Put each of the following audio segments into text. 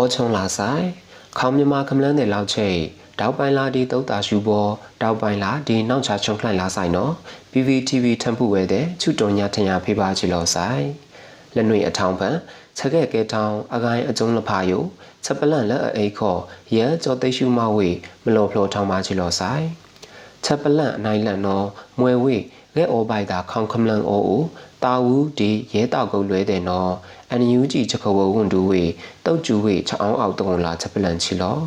ဩချုံလာဆိုင် ခေါမြမခမလန်းတဲ့လောက်ချိတ်တောက်ပိုင်လာဒီတုတ်တာရှူပေါ်တောက်ပိုင်လာဒီနောက်ချချုံခလိုက်လာဆိုင်နော် PVTV ထံဖူဝဲတဲ့ချွတုံညာထညာဖေးပါချီလောဆိုင်လက်နွေအထောင်ပန်ချက်ခဲ့ကဲထောင်အကိုင်းအကျုံးလဖာယိုချက်ပလန့်လက်အိခေါ်ရဲကြောသိရှုမဝေမလောဖလောထောင်ပါချီလောဆိုင်ချက်ပလန့်အနိုင်လန့်နော်မွဲဝေ ငဲ့ဩဘိုက်တာခေါင်ခမလန်အိုအိုတာဝူဒီရဲတောက်ကုတ်လွဲတဲ့နော်အန်ယူဂျီချက်ခဝဝွန်ဒူဝေတုတ်ကျူဝေချောင်းအောက်တုံလာချက်ပလန်ချီလော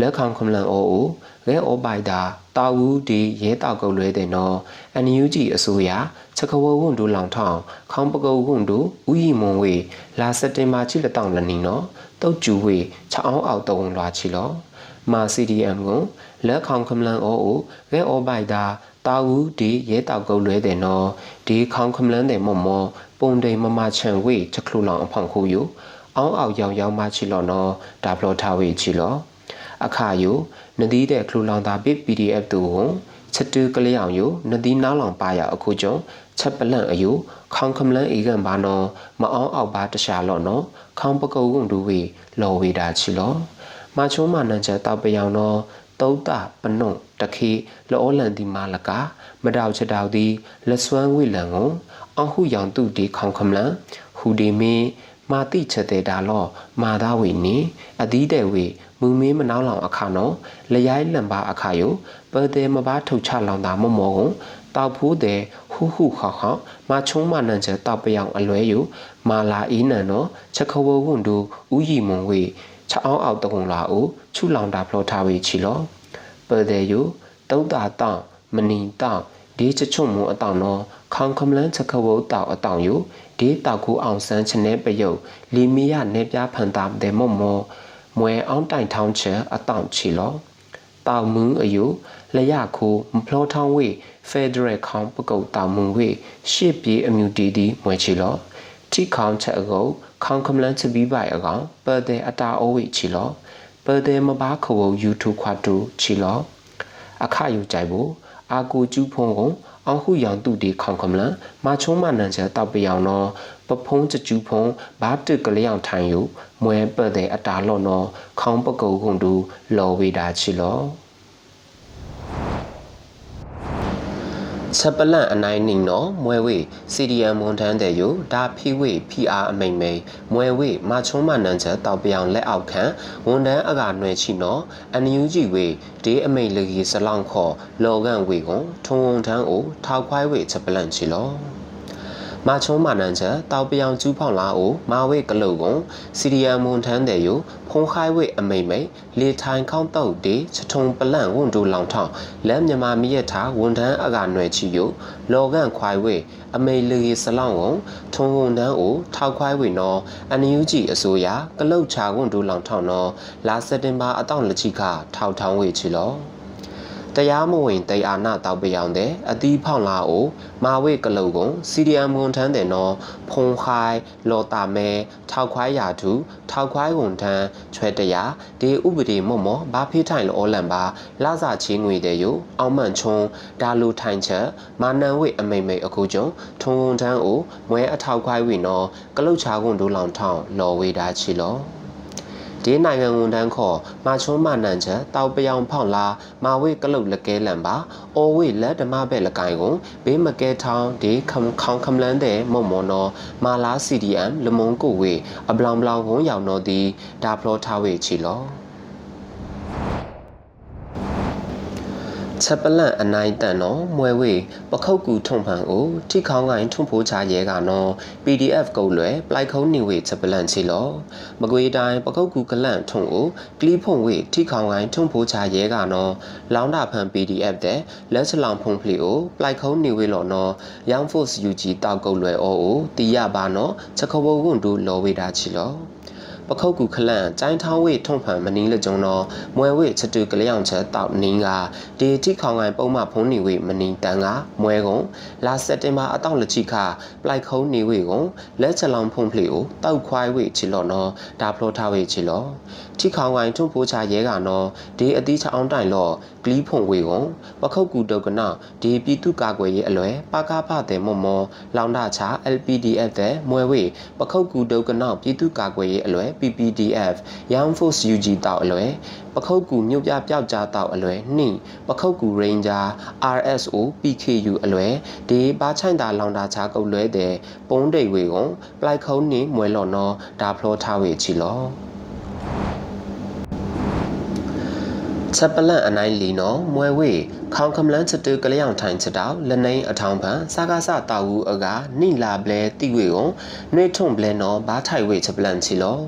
လက်ခေါင်ခမလန်အိုအိုရဲဩဘိုက်တာတာဝူဒီရဲတောက်ကုတ်လွဲတဲ့နော်အန်ယူဂျီအစိုးရချက်ခဝဝွန်ဒူလောင်ထောင်းခေါင်ပကုတ်ဝွန်ဒူဥယီမွန်ဝေလာစက်တင်ဘာချီလက်တောင်လနီနော်တုတ်ကျူဝေချောင်းအောက်တုံလာချီလောမာ CDM ကိုလက်ခေါင်ခမလန်အိုအိုရဲဩဘိုက်တာ တာဝူဒီရဲတောက်ကုတ်လွဲတဲ့နော်ဒီခေါင်ခမလန်းတဲ့မော့မောပုံတိမ်မမချန်ဝေချက်ခလူလောင်အဖောင်ခုယူအောင်းအောက်ရောင်ရောင်မချီလော်နော်ဒါဖလောထားဝေချီလောအခါယူနဒီတဲ့ခလူလောင်တာဘစ် PDF တူကိုချက်တူကလေးအောင်ယူနဒီနားလောင်ပါရအခုကျုံချက်ပလန့်အယူခေါင်ခမလန်းအေကန်ဘာနော်မအောင်အောက်ပါတခြားလော်နော်ခေါင်ပကုတ်ကုန်ဒူဝေလော်ဝေတာချီလောမချုံးမနန်ချက်တောက်ပယောင်နော်တု တ်တာပနုံတခေလောလန်ဒီမာလကမတောက်ချက်တောက်ဒီလက်စွမ်းဝိလန်ကိုအဟုယောင်တုဒီခေါင်ခမလန်ဟူဒီမီမာတိချက်တဲ့ဒါလောမာသားဝီနီအသီးတဲ့ဝီမူမင်းမနှောင်းလောင်အခါနော်လရိုင်းလံပါအခါယိုပတဲ့မပါထုတ်ချလောင်တာမမောကိုတောက်ဖူးတဲ့ဟူဟူခေါခေါမချုံးမနန်ချက်တောက်ပယောင်အလွဲယူမာလာအီးနန်နော်ချက်ခဝဝွန်ဒူဥယီမွန်ဝေချောင်းအောက်တကုံလာဦး ချူလောင်တာဖလောထားဝေချီလောပတဲ့ယူတုတ်တာတောင်းမနီတောင်းဒီချချုံမူအတောင်နော်ခေါင်ခမလန်းချက်ခဝုတောက်အတောင်ယူဒီတောက်ကူအောင်ဆန်းချနေပယုတ်လီမီယနေပြဖန်တာတဲ့မော့မောမွဲအောင်တိုင်ထောင်းချေအတောင်ချီလောတောင်မူအယူလရခိုမဖလောထောင်းဝေဖက်ဒရယ်ခေါင်ပကုတ်တောင်မူဝေရှစ်ပြေအမြူတီဒီမွဲချီလောတိခေါင်ချက်အကုတ်ခေါင်ခမလန်းချပီးပိုင်အကောင်ပတဲ့အတာအိုးဝေချီလော ပတဲ့မဘာခဝု YouTube ခွာတူချီလောအခယူကြိုက်ဖို့အာကူကျူးဖုံကိုအောင်ဟုယောင်တုဒီခေါင်ခမလန်မာချုံးမနန်ချတောက်ပယောင်နော်ပဖုံးချကျူးဖုံဘာတုကလျောင်ထိုင်ယူမွဲပတ်တဲ့အတာလော့နော်ခေါင်ပကုတ်ကုန်တူလော်ဝေတာချီလော် ချက်ပလန့်အနိုင်နင်းနော်မွဲဝေ CDM ဝန်ထမ်းတဲ့ယိုဒါဖီဝေ PR အမိန်မိန်မွဲဝေမချုံးမနန်ချက်တောက်ပြောင်လက်အောက်ခံဝန်ထမ်းအကနွယ်ချီနော်အန်ယူဂျီဝေဒေးအမိန်လေကြီးစလောင်ခေါ်လော်ကန်ဝေကွန်ထုံဝန်ထမ်းအိုထောက်ခွိုင်းဝေချက်ပလန့်ချီလော မာချုံးမာနန်ချက်တောက်ပြောင်ကျူးဖောင်လာအိုမာဝေကလုတ်ကွန်စီရီယမ်မွန်ထန်းတဲ့ယိုဖုံခိုင်းဝေအမိမ့်မိတ်လေထိုင်ခေါန့်တောက်တေချထုံပလန့်ဝန်ဒူလောင်ထောင်းလက်မြမာမိရထားဝန်ထန်းအကနွယ်ချီယိုလောကန်ခွိုင်းဝေအမိလေစလောင်းဝန်ထုံဝန်ထန်းအိုထောက်ခွိုင်းဝေနော်အန်ယူဂျီအစိုးရကလုတ်ချာဝန်ဒူလောင်ထောင်းနော်လာစက်တင်ဘာအတောင့်လက်ချိခထောက်ထောင်းဝေချီလော တရားမဝင်တေအာနာတောက်ပယောင်တဲ့အတီးဖောင်းလာအိုမာဝေကလုတ်ကုံစီရီယမ်မွန်ထန်းတဲ့နော်ဖုံခိုင်လော်တာမဲထောက်ခွိုင်းရာသူထောက်ခွိုင်းဝန်ထန်းချွဲတရာဒီဥပဒေမော့မော့ဘာဖေးထိုင်လောလန်ပါလာစာချင်းငွေတဲ့ယိုအောင်မန့်ချုံဒါလူထိုင်ချက်မာနန်ဝေအမိမ့်မိတ်အခုကျုံထုံဝန်ထန်းအိုမွဲအထောက်ခွိုင်းဝေနော်ကလုတ်ချာကွန်ဒူလောင်ထောင်းလော်ဝေတာချီလော ဒီနိုင်ငံဝန်ထမ်းခေါ်မာချုံးမနန်ချက်တောက်ပယောင်ဖောင်းလာမာဝေကလုတ်လကဲလန်ပါအော်ဝေလက်ဓမ္မဘဲလကိုင်ကိုဘေးမကဲထောင်းဒီခမ်ခေါင်ခမ်လန်တဲ့မုံမော်နော်မာလာ CDM လမုံကိုဝေအပလောင်ပလောင်ဝုံရောင်တော့ဒီဒါဖလောထားဝေချီလော ချက်ပလန့်အနိုင်တန်နော်မွဲဝေပခုတ်ကူထုံဖန်ကိုထိခေါင်းကိုင်းထုံဖိုးချရဲကနော် PDF ကုတ်လွယ်ပလိုက်ခုံးနေဝေချက်ပလန့်ချီလောမကွေတိုင်းပခုတ်ကူကလန့်ထုံကိုကလီဖုံဝေထိခေါင်းကိုင်းထုံဖိုးချရဲကနော်လောင်းတာဖန် PDF တဲ့လက်စလောင်ဖုံဖလီကိုပလိုက်ခုံးနေဝေလော်နော် Young Force UG တောက်ကုတ်လွယ်အော်ကိုတီးရပါနော်ချက်ခဘုံကွန်ဒူလော်ဝေတာချီလော ပခုတ်ကူခလန့်ကျိုင်းထောင်းဝေထုံဖန်မနီလကြုံတော်မွဲဝေချတူကလျောင်ချက်တောက်နင်းကဒီတိခေါင်ကိုင်ပုံမဖုံးနေဝေမနီတန်ကမွဲကုံလာစက်တင်ဘာအတောက်လချိခပလိုက်ခုံးနေဝေကုံလက်ချလောင်ဖုံးဖလီကိုတောက်ခွိုင်းဝေချီလော်နော်ဒါဖလိုထားဝေချီလော်တိခေါင်ကိုင်ထုံဖိုးချရဲကနော်ဒီအတိချအောင်တိုင်လော့ကလီးဖုံဝေကုံပခုတ်ကူတုတ်ကနောက်ဒီပြည်သူကာကွယ်ရေးအလွယ်ပါကားဖတဲ့မော်မော်လောင်တာချ LPDF တဲ့မွဲဝေပခုတ်ကူတုတ်ကနောက်ပြည်သူကာကွယ်ရေးအလွယ် PPDF Young Force UG တောက်အလွယ်ပခုတ်ကူမြို့ပြပျောက်ကြားတောက်အလွယ်နှိပခုတ်ကူ Ranger RSO PKU အလွယ်ဒီဘာချိုင်တာလောင်တာချကုတ်လွဲတဲ့ပုံးတိတ်ဝေကုံပလိုက်ခုံးနေမွဲလော်နော်ဒါဖလောထားဝေချီလော ချက်ပလန့်အနိုင်လီနော်မွဲဝေခေါင်ကမလန်းချတူကလျောင်ထိုင်ချတောက်လနေအထောင်ဖန်စာကားစတာဝူအကနိလာပလဲတိဝေကိုနှွေထုံပလဲနော်ဘာထိုင်ဝေချက်ပလန့်ချီလော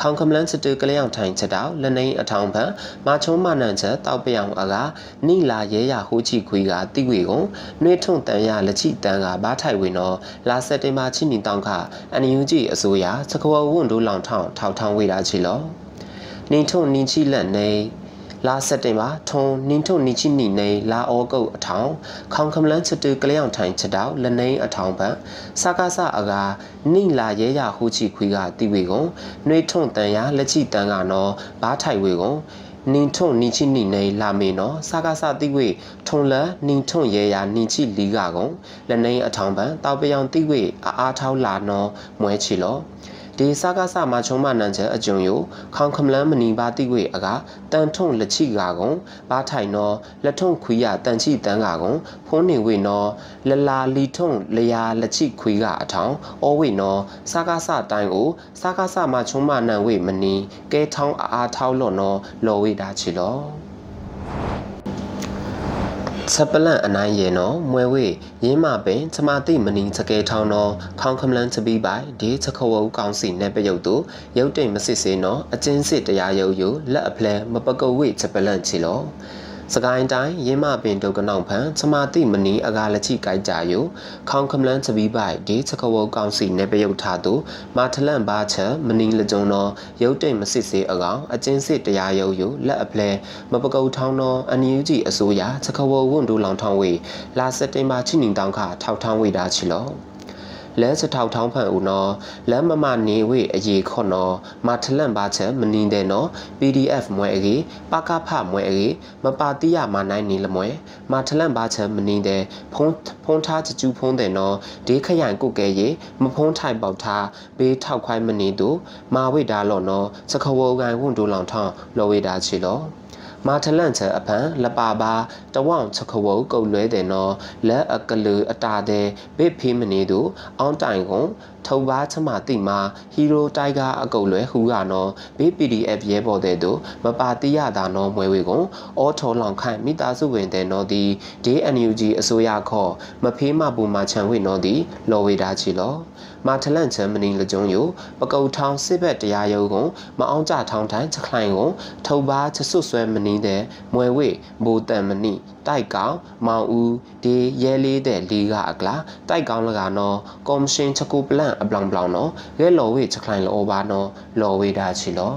ခေါင်ကမလန်းချတူကလျောင်ထိုင်ချတောက်လနေအထောင်ဖန်မာချုံးမနန်ချက်တောက်ပြောင်အကနိလာရဲရဟိုးချီခွေကတိဝေကိုနှွေထုံတန်ရလက်ချိတန်ကဘာထိုင်ဝေနော်လာစက်တင်ဘာချိနီတောင်ခအန်ယူဂျီအစိုးရစကဝဝွန်ဒိုလောင်ထောင်ထောက်ထောင်ဝေတာချီလောနေထုံနင်းချိလက်နေ လာစက်တင်ဘာထုံနင်းထုံနီချိနီနေလာအောကုတ်အထောင်ခေါင်ကမလန်းချတူကလျောင်ထိုင်ချက်တောက်လနေအထောင်ပန်စကားစအကာနိလာရဲရဟူချီခွေကတိဝေကုံနှွေထုံတန်ရလက်ချိတန်ကနော်ဘားထိုင်ဝေကုံနင်းထုံနီချိနီနေလာမေနော်စကားစတိဝေထုံလနင်းထုံရဲရနင်းချိလီကကုံလနေအထောင်ပန်တောက်ပြောင်တိဝေအားအားထောက်လာနော်မွဲချီလော ဒီစကားစမှာချုံမနန်ချက်အကျုံယိုခေါင်ခမလန်းမနီပါတိဝေအကတန်ထုံလက်ချိကာကုံဘာထိုင်နောလက်ထုံခွေရတန်ချိတန်ကာကုံဖုံးနေဝေနောလလာလီထုံလျာလက်ချိခွေကအထောင်အောဝေနောစကားစတိုင်းကိုစကားစမှာချုံမနန်ဝေမနီကဲထောင်းအားထောက်လော့နောလော်ဝေတာချီလော ချက်ပလန့်အနိုင်ရေနော်မွဲဝေရင်းမပင်ချမတိမနီစကဲထောင်းနော်ခေါင်ခမလန်းချပီးပိုင်ဒီချခဝုကောင်းစီနဲ့ပယုတ်တို့ရုတ်တိမ်မစစ်စေနော်အကျဉ်းစစ်တရားရုပ်ယလက်အဖလဲမပကုတ်ဝေချက်ပလန့်ချီလော စကိုင်းတိုင်းရင်းမပင်ဒုကနောင်ဖန်ချမာတိမနီအကားလက်ချိကြိုက်ကြယိုခေါင်ခမလန်းချပီးပိုက်ဒီချကဝကောင်စီနေပယုတ်ထားသူမာထလန့်ဘာချက်မနီလကြုံတော်ရုတ်တိတ်မစစ်စေအကောင်အကျဉ်းစစ်တရားရုပ်ယိုလက်အပလဲမပကုတ်ထောင်းတော်အန်ယူဂျီအစိုးရချကဝဝွန်ဒူလောင်ထောင်းဝေလာစက်တင်ဘာချိနင်းတောင်းခထောက်ထောင်းဝေတာချီလော လဲစထောက်ထောင်းဖန်ဦးနော်လမ်းမမနေဝေအရေးခွန်နော်မထလန့်ပါချက်မနင်းတဲ့နော် PDF မွဲအကြီးပကဖမွဲအကြီးမပါတိယမနိုင်နေလမွဲမထလန့်ပါချက်မနင်းတဲ့ဖုံးဖုံးထားချကျူးဖုံးတဲ့နော်ဒေးခရိုင်ကုတ်ကဲရေမဖုံးထိုင်ပေါက်ထားဘေးထောက်ခွိုင်းမနေသူမာဝိတာလော်နော်စခဝကန်ဝွန်ဒူလောင်ထောင်းလော်ဝိတာချီလော မာထလန့်ချအဖန်လပါပါတဝောင်ချခဝုတ်ကုတ်လွဲတယ်နော်လက်အကလူအတာတဲ့ဘစ်ဖေးမနေသူအောင်းတိုင်ကွန် ထုံပါချမတိမာဟီရိုတိုင်ဂါအကုတ်လွဲဟူကနော် BPDF ရဲပေါ်တဲ့သူမပါတိရတာနော်မွဲဝေကွန်အောထောလောင်ခန့်မိသားစုဝင်တဲ့နော်ဒီ DNUG အစိုးရခေါ်မဖေးမပူမာချန်ဝေနော်ဒီလော်ဝေတာချီလောမာထလန့်ချန်မနီလကြုံယိုပကုတ်ထောင်းစစ်ဘက်တရားရုံးကွန်မအောင်ကြထောင်းတိုင်းချက်ခိုင်ကွန်ထုံပါချဆွဆွဲမနီတဲ့မွဲဝေမိုးတန်မနီတိုက်ကောင်မောင်ဦးဒီရဲလေးတဲ့လီကအကလာတိုက်ကောင်လကနော်ကော်မရှင်ချက်ကူပလန့်အပလောင်ပလောင်နော်ရဲလော်ဝေချက်ခိုင်လောဘာနော်လော်ဝေတာချီလော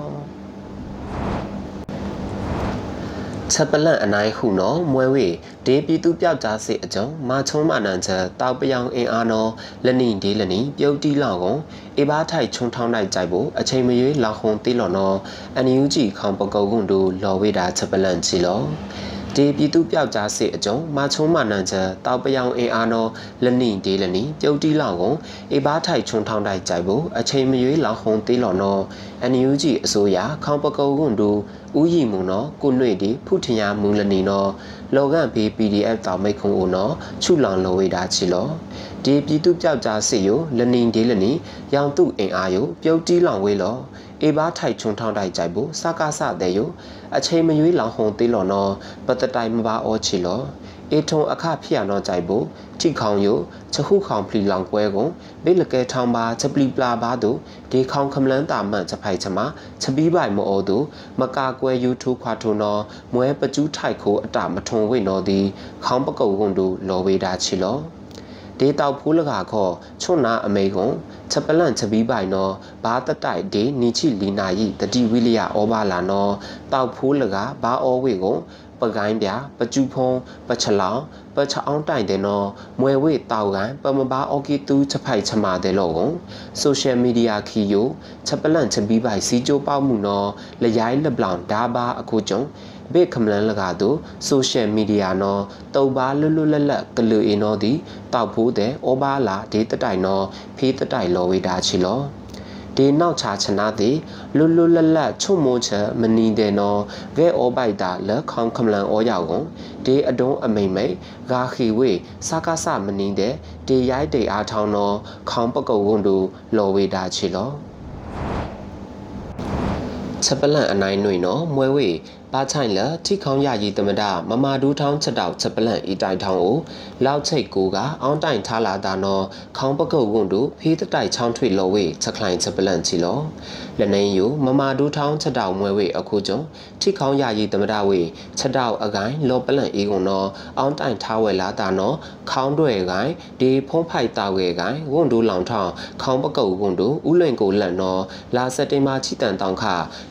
ချက်ပလန့်အနိုင်ဟုနော်မွဲဝေဒေပြည်သူပြောက်ကြားစစ်အကြုံမာချုံးမနန်ချက်တောက်ပြောင်အင်အားနော်လက်နီဒီလက်နီပြုတ်တီလောက်ကုန်အေဘာထိုက်ချုံထောင်းလိုက်ကြိုက်ဖို့အချိန်မရွေးလောက်ခုံတီလော်နော်အန်ယူဂျီခေါင်ပကုတ်ကွန်တို့လော်ဝေတာချက်ပလန့်ချီလော ဒီပြည်သူပြောက်ကြားစစ်အကြုံမာချုံးမနန်ချက်တောက်ပြောင်အင်အားနော်လက်နီဒီလက်နီပြုတ်တီလောက်ကုန်အေဘာထိုက်ချုံထောင်းလိုက်ကြိုက်ဖို့အချိန်မရွေးလောက်ခုံတီလော်နော်အန်ယူဂျီအစိုးရခေါင်ပကုတ်ကွန်တို့ဥယီမုံနော်ကိုနှွေဒီဖုထညာမူလနီနော် လောကန်ဘေး PDF တောင်မိတ်ခုံဦးနော်ချုလောင်လောဝေတာချီလောဒီပြည်သူပြောက်ကြားစစ်ယိုလနင်ဒီလနီရောင်တုအင်အားယိုပြုတ်တီးလောင်ဝေလောအေဘာထိုက်ချုံထောင်းတိုက်ကြိုက်ဖို့စကားစတဲ့ယိုအချိန်မရွေးလောင်ဟုံသေးလော်နော်ပတတိုင်မပါအောချီလော အေထုံအခဖျက်နော်ကြိုက်ဖို့ထိခေါင်ယိုချခုခေါင်ဖလီလောင်ကွဲကုန်ဘေလကဲထောင်ပါချပလီပလာပါတို့ဒီခေါင်ခမလန်းတာမှန်ချဖိုက်ချမချပီးပိုင်မောတို့မကာကွဲယူထိုးခွာထိုးနော်မွဲပကျူးထိုက်ခိုးအတာမထုံဝိနော်ဒီခေါင်ပကုတ်ကုန်တို့လော်ဝေတာချီလောဒဒေတောက်ဖိုးလကာခောချွန်နာအမေကွန်ချက်ပလန့်ချပီးပိုင်နော်ဘာတတိုက်ဒေနီချီလီနာယီတတိဝိလျဩဘာလာနော်တောက်ဖိုးလကာဘာဩဝေကွန် ပကိုင်းပြပကျူဖုံပချလောင်ပချအောင်တိုင်တဲ့နော်မွေဝေတောက်ကန်ပမဘာအော်ကီတူချက်ဖိုက်ချမာတဲ့လို့ကွန်ဆိုရှယ်မီဒီယာခီယိုချက်ပလန့်ချပီးပိုင်စီချိုးပေါမှုနော်လရိုင်းလပလောင်ဒါဘာအခုကျုံဘေခမလန်လကားတို့ဆိုရှယ်မီဒီယာနော်တုတ်ပါလွတ်လွတ်လပ်လပ်ကလူအင်းနော်ဒီတောက်ဖို့တဲ့ဩဘာလာဒေတတိုင်နော်ဖေးတတိုင်လောဝေတာချီလော ဒီနောက်ချာချနာတိလွတ်လွတ်လပ်လပ်ချုံမိုးချမနီတဲ့နော်ဂဲဩပိုက်တာလက်ခေါင်ခမလန်ဩရောက်ကုန်ဒီအတုံးအမိမ့်မိတ်ဂါခီဝေစကားစမနီတဲ့ဒီရိုက်တေအားထောင်းနော်ခေါင်ပကုတ်ဝန်တို့လော်ဝေတာချီလော ချက်ပလန့်အနိုင်နှွေနော်မွဲဝေပါချိုင်လထိခေါင်းရရီတမဒမမာဒူးထောင်းချက်တောက်ချက်ပလန့်ဤတိုင်ထောင်းကိုလောက်ချိတ်ကိုကအောင်းတိုင်ထားလာတာနော်ခေါင်းပကုတ်ဝန်တို့ဖေးတတိုက်ချောင်းထွေလော်ဝေချက်ခလိုင်ချက်ပလန့်ချီလောလနေယိုမမာဒူးထောင်းချက်တောက်မွဲဝေအခုကျုံထိခေါင်းရရီတမဒဝေချက်တောက်အကိုင်းလော်ပလန့်ဤကုန်နော်အောင်းတိုင်ထားဝဲလာတာနော်ခေါင်းတွေကိုင်းဒီဖုံးဖိုက်တာဝဲကိုင်းဝန်တို့လောင်ထောင်းခေါင်းပကုတ်ဝန်တို့ဥလွင်ကိုလက်နော်လာစက်တင်ဘာချီတန်တောင်းခ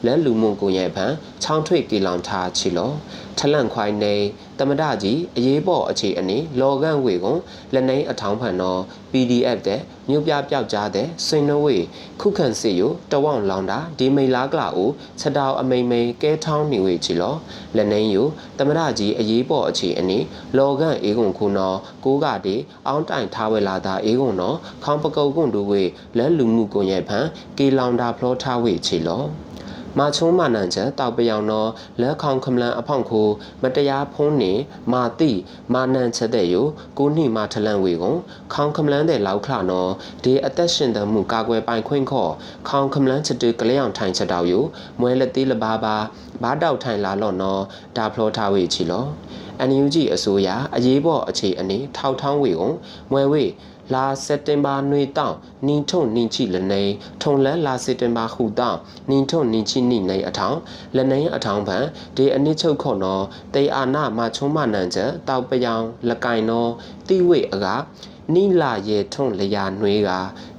လက်လူမုံကိုရဲ့ဖန်ချောင်းထွေကီလောင်ထားချီလောထလန့်ခွိုင်းနေတမဒကြီးအရေးပေါ်အခြေအနေလော်ကန်ဝေကွန်လက်နေအထောင်းဖန်တော့ PDF တဲ့မြို့ပြပြောက်ကြားတဲ့စိန်နဝေခုခန့်စီယိုတဝောင်လောင်တာဒီမိလာကလာဦးချက်တောက်အမိန်မိန်ကဲထောင်းနေဝေချီလောလက်နေယိုတမဒကြီးအရေးပေါ်အခြေအနေလော်ကန်အေကွန်ခုနော်ကိုကတေအောင်းတိုင်ထားဝဲလာတာအေကွန်နော်ခေါင်ပကုတ်ကွန်တို့ဝေလက်လူမှုကွန်ရဲ့ဖန်ကေလောင်တာဖလောထားဝေချီလော မာချုံးမနန်ချက်တောက်ပြောင်တော့လက်ခေါင်ခမလန်အဖောင့်ခိုမတရားဖုံးနေမာတိမာနန်ချက်တဲ့ယကိုနှိမာထလန်ဝေကွန်ခေါင်ခမလန်တဲ့လောက်ခလာနော်ဒီအသက်ရှင်တမှုကာကွယ်ပိုင်ခွင့်ခော့ခေါင်ခမလန်ချက်တူကလျောင်ထိုင်ချက်တောက်ယမွဲလက်သေးလဘာဘာဘာတောက်ထိုင်လာလော့နော်ဒါဖလောထားဝေချီလော NUG အစိုးရအရေးပေါ်အခြေအနေထောက်ထောင်းဝေကွန်မွဲဝေ လာစက်တင်ဘာနွေတောင်းနင်းထုံနင်းချိလနေထုံလန်းလာစက်တင်ဘာခုတောင်းနင်းထုံနင်းချိနိနေအထောင်းလနေအထောင်းဖန်ဒီအနစ်ချုပ်ခေါ်နော်တေအာနာမချုံးမနန်ချက်တောက်ပယောင်လကင်နော်တိဝေအကနိလာရေထုံလျာနှွေးက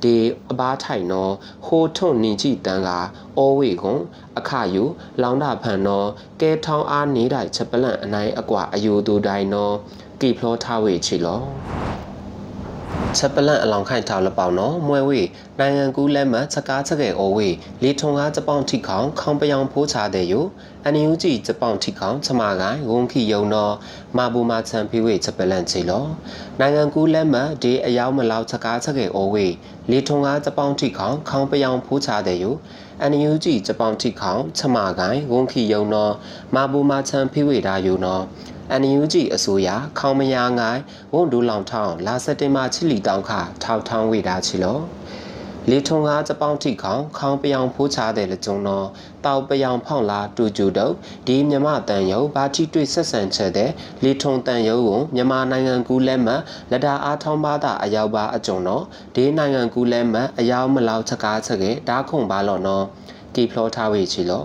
ဒီအဘားထိုင်နော်ဟိုထုံနင်းချိတန်ကအောဝေကွန်အခါယူလောင်တာဖန်နော်ကဲထောင်းအားနေတိုင်ချက်ပလန့်အနိုင်အကွာအယူတူတိုင်နော်ကီဖလောထားဝေချီလော ချက်ပလန့်အလောင်ခိုင်ထောက်လပေါနော်မွဲဝေနိုင်ငံကူးလက်မှတ်ချက်ကားချက်ကေအိုဝေလီထုံကားဂျပောင်ထိခေါင်ခေါင်ပယောင်ဖိုးချတဲ့ယိုအန်ယူဂျီဂျပောင်ထိခေါင်ချမကိုင်းဝုံခီယုံနော်မာဘူမာချန်ဖေးဝေချက်ပလန့်ချီလောနိုင်ငံကူးလက်မှတ်ဒီအယောင်မလောက်ချက်ကားချက်ကေအိုဝေလီထုံကားဂျပောင်ထိခေါင်ခေါင်ပယောင်ဖိုးချတဲ့ယိုအန်ယူဂျီဂျပောင်ထိခေါင်ချမကိုင်းဝုံခီယုံနော်မာဘူမာချန်ဖေးဝေဒါယိုနော် NUG အစိုးရခေါင်မယာငိုင်းဝန်ဒူလောင်ထောင်းလာစက်တင်ဘာချီလီတောင်းခထောက်ထောင်းဝေတာချီလောလေထုံကားစပေါင်းထိခေါင်ခေါင်ပယောင်ဖိုးချတဲ့လကြုံတော့တောက်ပယောင်ဖောင်းလာတူကျူတော့ဒီမြမတန်ယုံဘာတိတွေ့ဆက်ဆံချက်တဲ့လေထုံတန်ယုံကိုမြန်မာနိုင်ငံကူးလက်မှတ်လက်တာအားထောင်းပါတာအရောက်ပါအကြုံတော့ဒီနိုင်ငံကူးလက်မှတ်အရောက်မလောက်ချက်ကားချက်ကေဓာခုံပါလော်နော်ကီဖလောထားဝေချီလော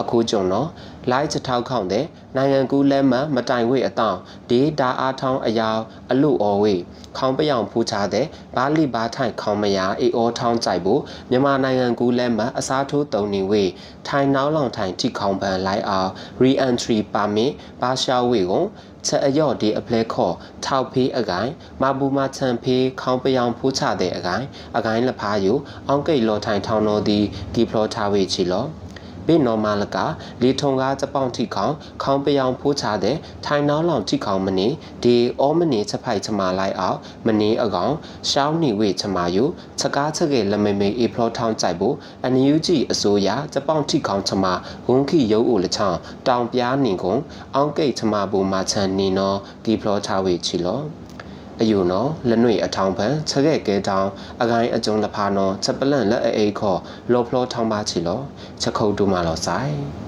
အခုကြုံတော့ လိုက်ချထောက်ခေါန့်တဲ့နိုင်ငံကူးလဲမှမတိုင်ဝေအတောင်ဒေတာအားထောင်းအယောင်အလူအော်ဝေခေါင်းပယောင်ဖူးချတဲ့ဘာလီဘာထိုင်ခေါင်းမယာအေအောထောင်းကြိုက်ဖို့မြန်မာနိုင်ငံကူးလဲမှအစားထိုးတုံနေဝေထိုင်နောက်လောင်ထိုင်ထိခေါင်းပန်လိုက်အောင် re-entry permit ဘာရှာဝေကိုချက်အယော့ဒီအပလဲခေါ်ထောက်ဖေးအကိုင်မဘူမချန်ဖေးခေါင်းပယောင်ဖူးချတဲ့အကိုင်အကိုင်လဖားယူအောင်းကိတ်လော်ထိုင်ထောင်းတော်သည်ကီဖလောထားဝေချီလော ဘေနော်မာလကလေထုံကားစပောင်းထိခေါင်ခေါင်းပယောင်ဖိုးချတဲ့ထိုင်နောက်လောင်ထိခေါင်မနေဒီအောမနေချက်ဖိုက်ချမာလိုက်အောင်မနေအကောင်ရှောင်းနေဝေချမာယူချက်ကားချက်ကေလမေမေအေဖလောထောင်းကြိုက်ဖို့အန်ယူဂျီအစိုးရစပောင်းထိခေါင်ချမာဝုန်းခိရုပ်အိုလချောင်းတောင်ပြားနေကုန်အောင်းကိတ်ချမာဘူမာချန်နေနော်ဒီဖလောထားဝေချီလော အယူနော်လက်နွေအထောင်ပန်ချက်ခဲ့ကဲတောင်အကိုင်းအကျုံလဖာနော်ချက်ပလန့်လက်အိတ်ခေါ်လော်ဖလောထောင်းပါချီလောချက်ခုတ်တူမလောဆိုင်